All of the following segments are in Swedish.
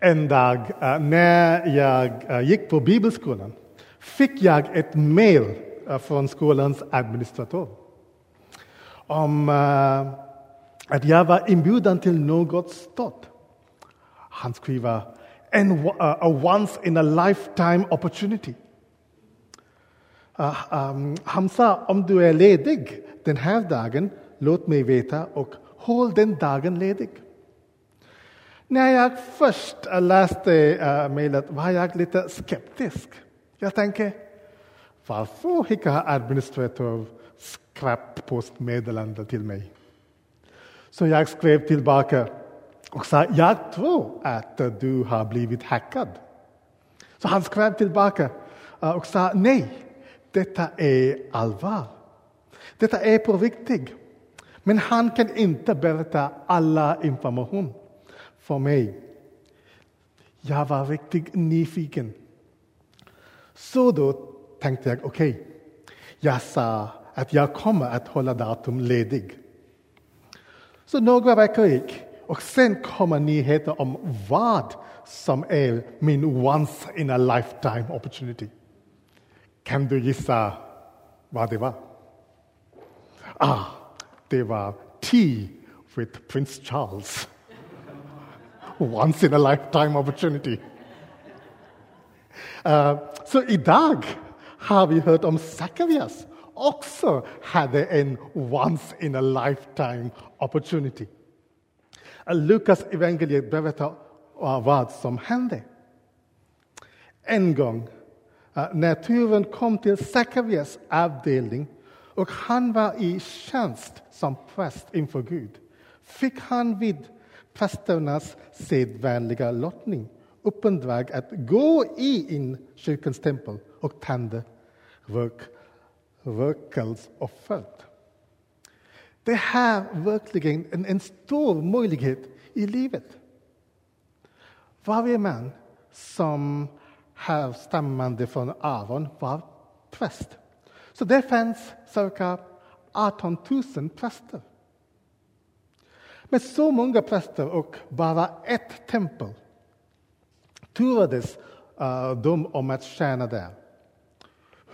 En dag eh, när jag eh, gick på bibelskolan fick jag ett mejl eh, från skolans administratör om att jag var inbjuden till något stort. Han skriver en a once in a lifetime opportunity. Uh, um, han sa om du är ledig den här dagen, låt mig veta och håll den dagen ledig. När jag först läste uh, mejlet var jag lite skeptisk. Jag tänkte, varför skickar administratör skräppostmeddelande till mig? Så jag skrev tillbaka och sa, jag tror att du har blivit hackad. Så han skrev tillbaka eh, och sa, nej, detta är allvar. Detta är på riktigt. Men han kan inte berätta alla information för mig. Jag var riktigt nyfiken. Så då tänkte jag, okej, okay, jag sa att jag kommer att hålla datum ledig. Så några veckor gick och sen kommer nyheter om vad som är min once in a lifetime opportunity. Kan du gissa vad det var? Ah, det var Tea with Prince Charles. Once in a lifetime opportunity. Uh, så idag har vi hört om Zacharias också hade en once in a lifetime opportunity. Lukas evangeliet berättar vad som hände. En gång när turen kom till Sakarias avdelning och han var i tjänst som präst inför Gud fick han vid prästernas sedvänliga lottning uppdrag att gå in kyrkans tempel och tända rök, rökelseoffret. Det här är verkligen en, en stor möjlighet i livet. Varje man som härstammande från Aron var präst. Så det fanns cirka 18 000 präster. Med så många präster och bara ett tempel turades eh, de om att tjäna där.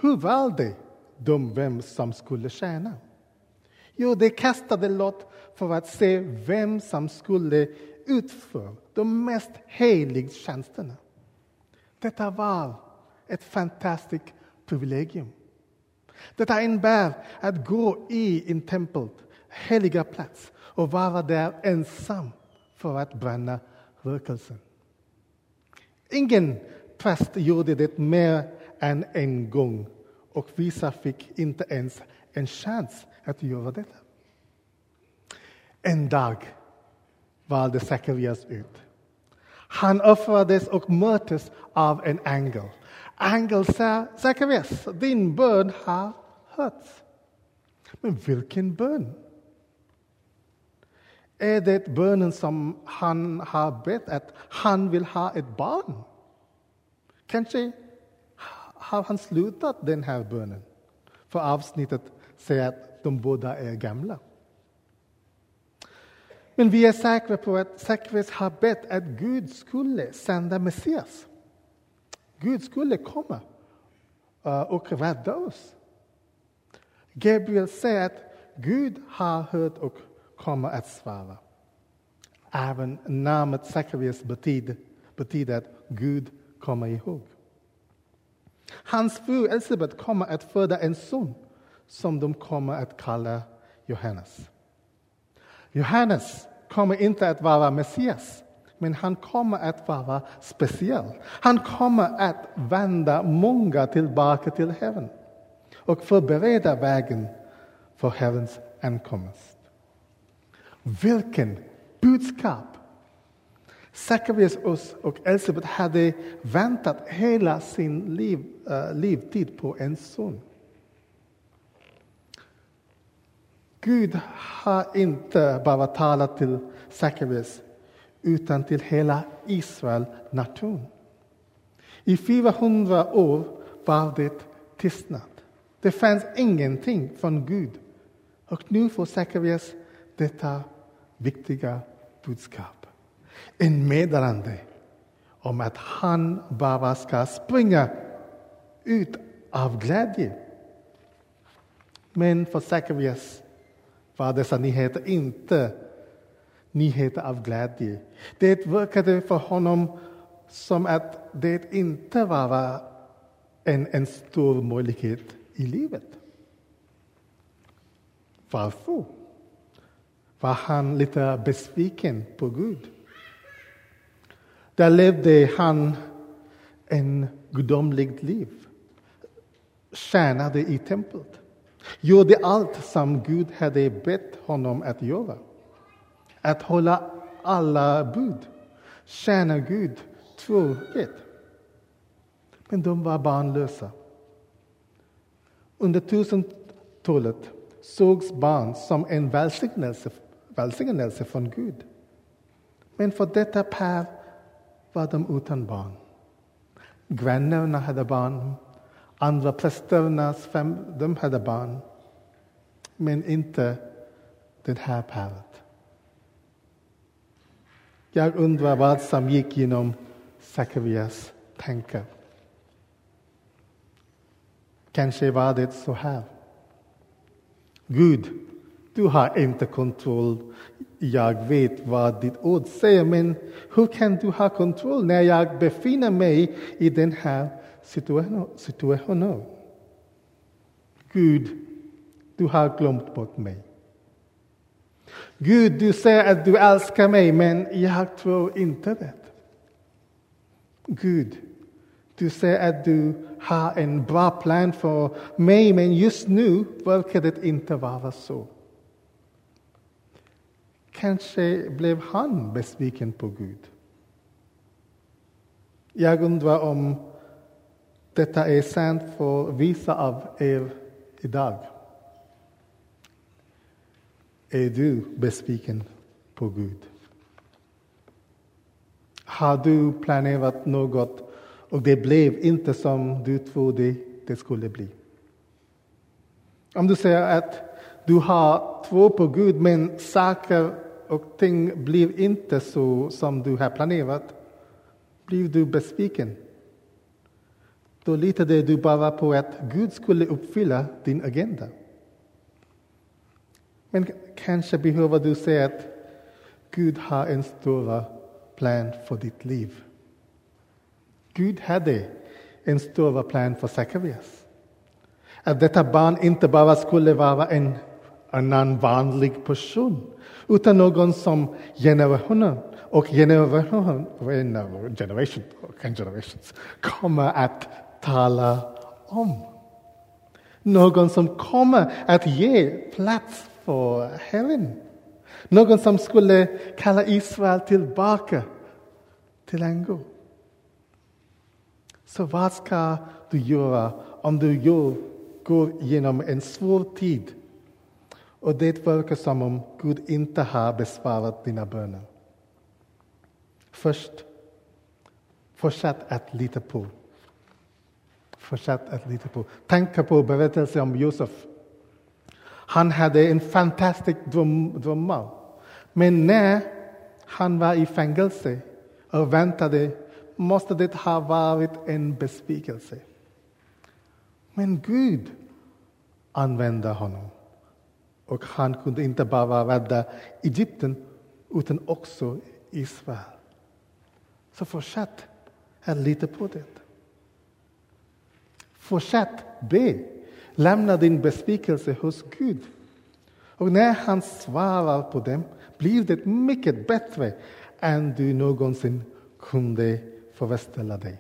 Hur valde de vem som skulle tjäna? Jo, de kastade lott för att se vem som skulle utföra de mest heliga tjänsterna. Detta var ett fantastiskt privilegium. Detta innebär att gå i en tempel, heliga plats och vara där ensam för att bränna rökelsen. Ingen präst gjorde det mer än en gång och vissa fick inte ens en chans att göra detta. En dag valde Sakarias ut. Han offrades och möttes av en ängel. Ängeln sa, Sakarias, din bön har hörts. Men vilken bön? Är det bönen som han har bett att han vill ha ett barn? Kanske har han slutat den här bönen? För avsnittet säger att de båda är gamla. Men vi är säkra på att Sakris har bett att Gud skulle sända Messias. Gud skulle komma eh, och rädda oss. Gabriel säger att Gud har hört och kommer att svara. Även namnet Sakarias betyder, betyder att Gud kommer ihåg. Hans fru Elisabet kommer att föda en son som de kommer att kalla Johannes. Johannes kommer inte att vara Messias, men han kommer att vara speciell. Han kommer att vända många tillbaka till Herren och förbereda vägen för Herrens ankomst. Vilken budskap! Sakarias och Elisabet hade väntat hela sin liv, äh, livtid på en son. Gud har inte bara talat till Sakarias utan till hela Israel nation. I 400 år var det tystnad. Det fanns ingenting från Gud. Och nu får Sakarias detta viktiga budskap. En meddelande om att han bara ska springa ut av glädje. Men för Sakarias var dessa nyheter inte nyheter av glädje. Det verkade för honom som att det inte var en, en stor möjlighet i livet. Varför? Var han lite besviken på Gud? Där levde han en gudomligt liv. Tjänade i templet. Gjorde allt som Gud hade bett honom att göra. Att hålla alla bud. Tjäna Gud troget. Men de var barnlösa. Under tusentalet sågs barn som en välsignelse, välsignelse från Gud. Men för detta par var de utan barn. Grannarna hade barn, andra prästernas fem, de hade barn. Men inte det här paret. Jag undrar vad som gick genom Sakarias tankar. Kanske var det så här. Gud, du har inte kontroll. Jag vet vad ditt ord säger, men hur kan du ha kontroll när jag befinner mig i den här situationen? Gud, du har glömt bort mig. Gud, du säger att du älskar mig, men jag tror inte det. Gud, du säger att du har en bra plan för mig, men just nu verkar det inte vara så. Kanske blev han besviken på Gud. Jag undrar om detta är sant för vissa av er idag. Är du besviken på Gud? Har du planerat något och det blev inte som du trodde det skulle bli? Om du säger att du har två på Gud men saker och ting blev inte så som du har planerat, blir du besviken. Då litade du bara på att Gud skulle uppfylla din agenda. Men kanske behöver du säga att Gud har en större plan för ditt liv. Gud hade en större plan för Sakarias. Att detta barn inte bara skulle vara en annan vanlig person utan någon som generationer och generationer, generation, generations kommer att tala om. Någon som kommer att ge plats för Herren. Någon som skulle kalla Israel tillbaka till en Angor. Så vad ska du göra om du går genom en svår tid och det verkar som om Gud inte har besvarat dina böner? Först, fortsätt att lita på. Fortsätt att lita på. Tänk på berättelsen om Josef. Han hade en fantastisk dröm, drömmar. Men när han var i fängelse och väntade måste det ha varit en besvikelse. Men Gud använde honom. Och han kunde inte bara rädda Egypten utan också Israel. Så fortsätt att lita på det. Fortsätt be. Lämna din besvikelse hos Gud. Och när han svarar på dem blir det mycket bättre än du någonsin kunde föreställa dig.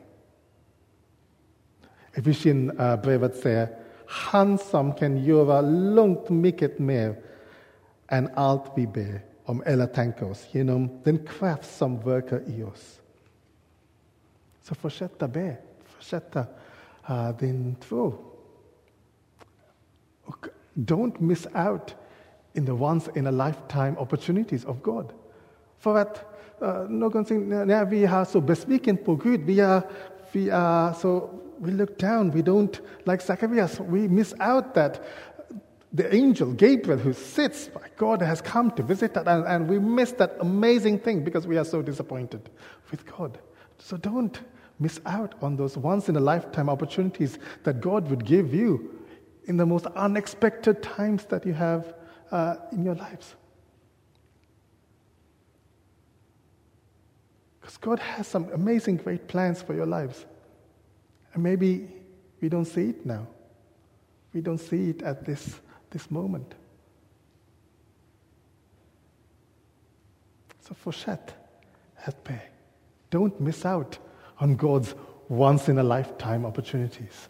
Efesienbrevet eh, säger han som kan göra långt mycket mer än allt vi ber om eller tänker oss genom den kraft som verkar i oss. Så fortsätta be, fortsätta uh, din tro. Och don't miss out in the once in a lifetime opportunities of God. För att uh, någonsin när vi är så besviken på Gud, vi är, vi är så, we look down, we don't, like Zacharias, we miss out that the angel Gabriel who sits by God has come to visit us, and, and we miss that amazing thing because we are so disappointed with God. So don't miss out on those once in a lifetime opportunities that God would give you in the most unexpected times that you have uh, in your lives. Because God has some amazing, great plans for your lives. And maybe we don't see it now. We don't see it at this, this moment. So, fortsätt att be. Don't miss out on God's once in a lifetime opportunities.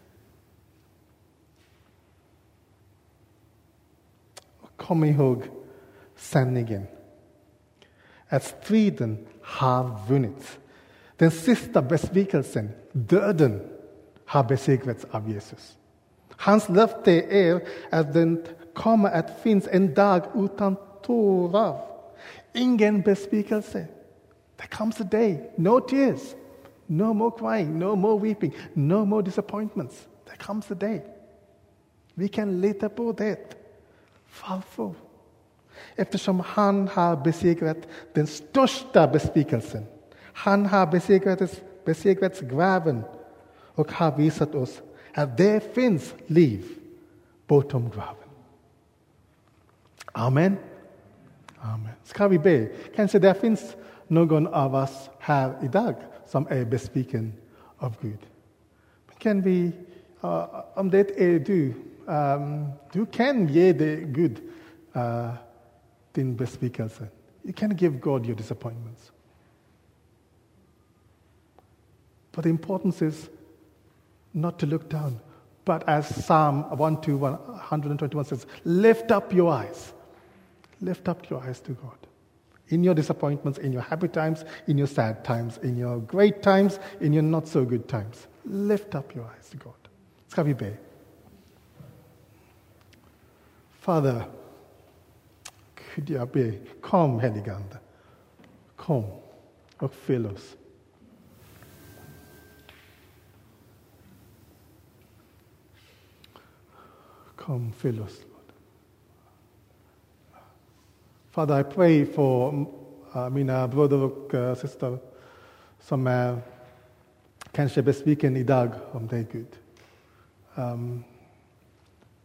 Kom ihåg. Att striden har vunnit. Den sista besvikelsen, döden, har besegrats av Jesus. Hans löfte är att det kommer att finnas en dag utan tårar. Ingen besvikelse. There comes a day, no tears, no more crying, no more weeping, no more disappointments. There comes a day. Vi kan lita på det. Varför? Eftersom han har besegrat den största besvikelsen. Han har besegrat, besegrat graven och har visat oss att det finns liv bortom graven. Amen. Amen. Ska vi be? Kanske det finns någon av oss här idag som är besviken av Gud. Kan vi, uh, om det är du, um, du kan ge det Gud uh, din besvikelse. You can give God your disappointments. But the importance is not to look down, but as Psalm 1 121 says, lift up your eyes. Lift up your eyes to God. In your disappointments, in your happy times, in your sad times, in your great times, in your not so good times. Lift up your eyes to God. Ska vi be? Father, Gud, jag ber, kom heligande. Kom och fyll. Kom, fyll oss, Lord. Father, I pray for uh, mina bröder och uh, systrar som är kanske besviken idag om dig, Gud.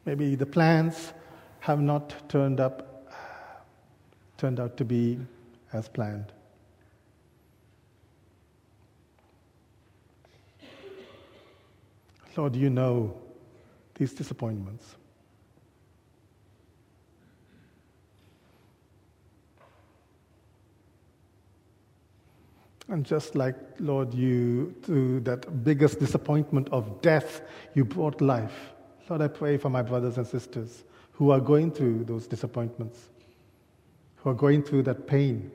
Maybe the plans have not turned up, turned out to be as planned. Lord, you know these disappointments. And just like, Lord, you, through that biggest disappointment of death, you brought life. Lord, I pray for my brothers and sisters who are going through those disappointments, are going through that pain.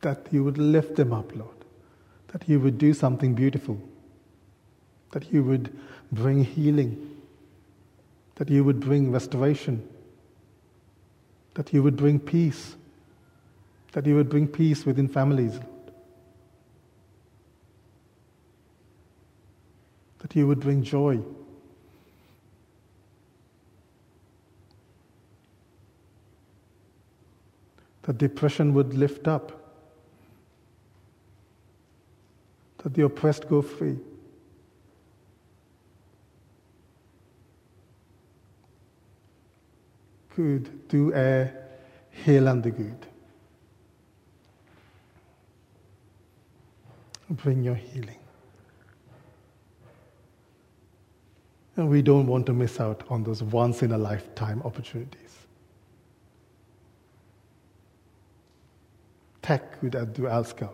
That you would lift them up, Lord. That you would do something beautiful. That you would bring healing. That you would bring restoration that you would bring peace, that you would bring peace within families. That you would bring joy. That depression would lift up. That the oppressed go free. good Gud, du är the good. Bring your healing. And we don't want to miss out on those once in a lifetime opportunities. Tack Gud att du älskar.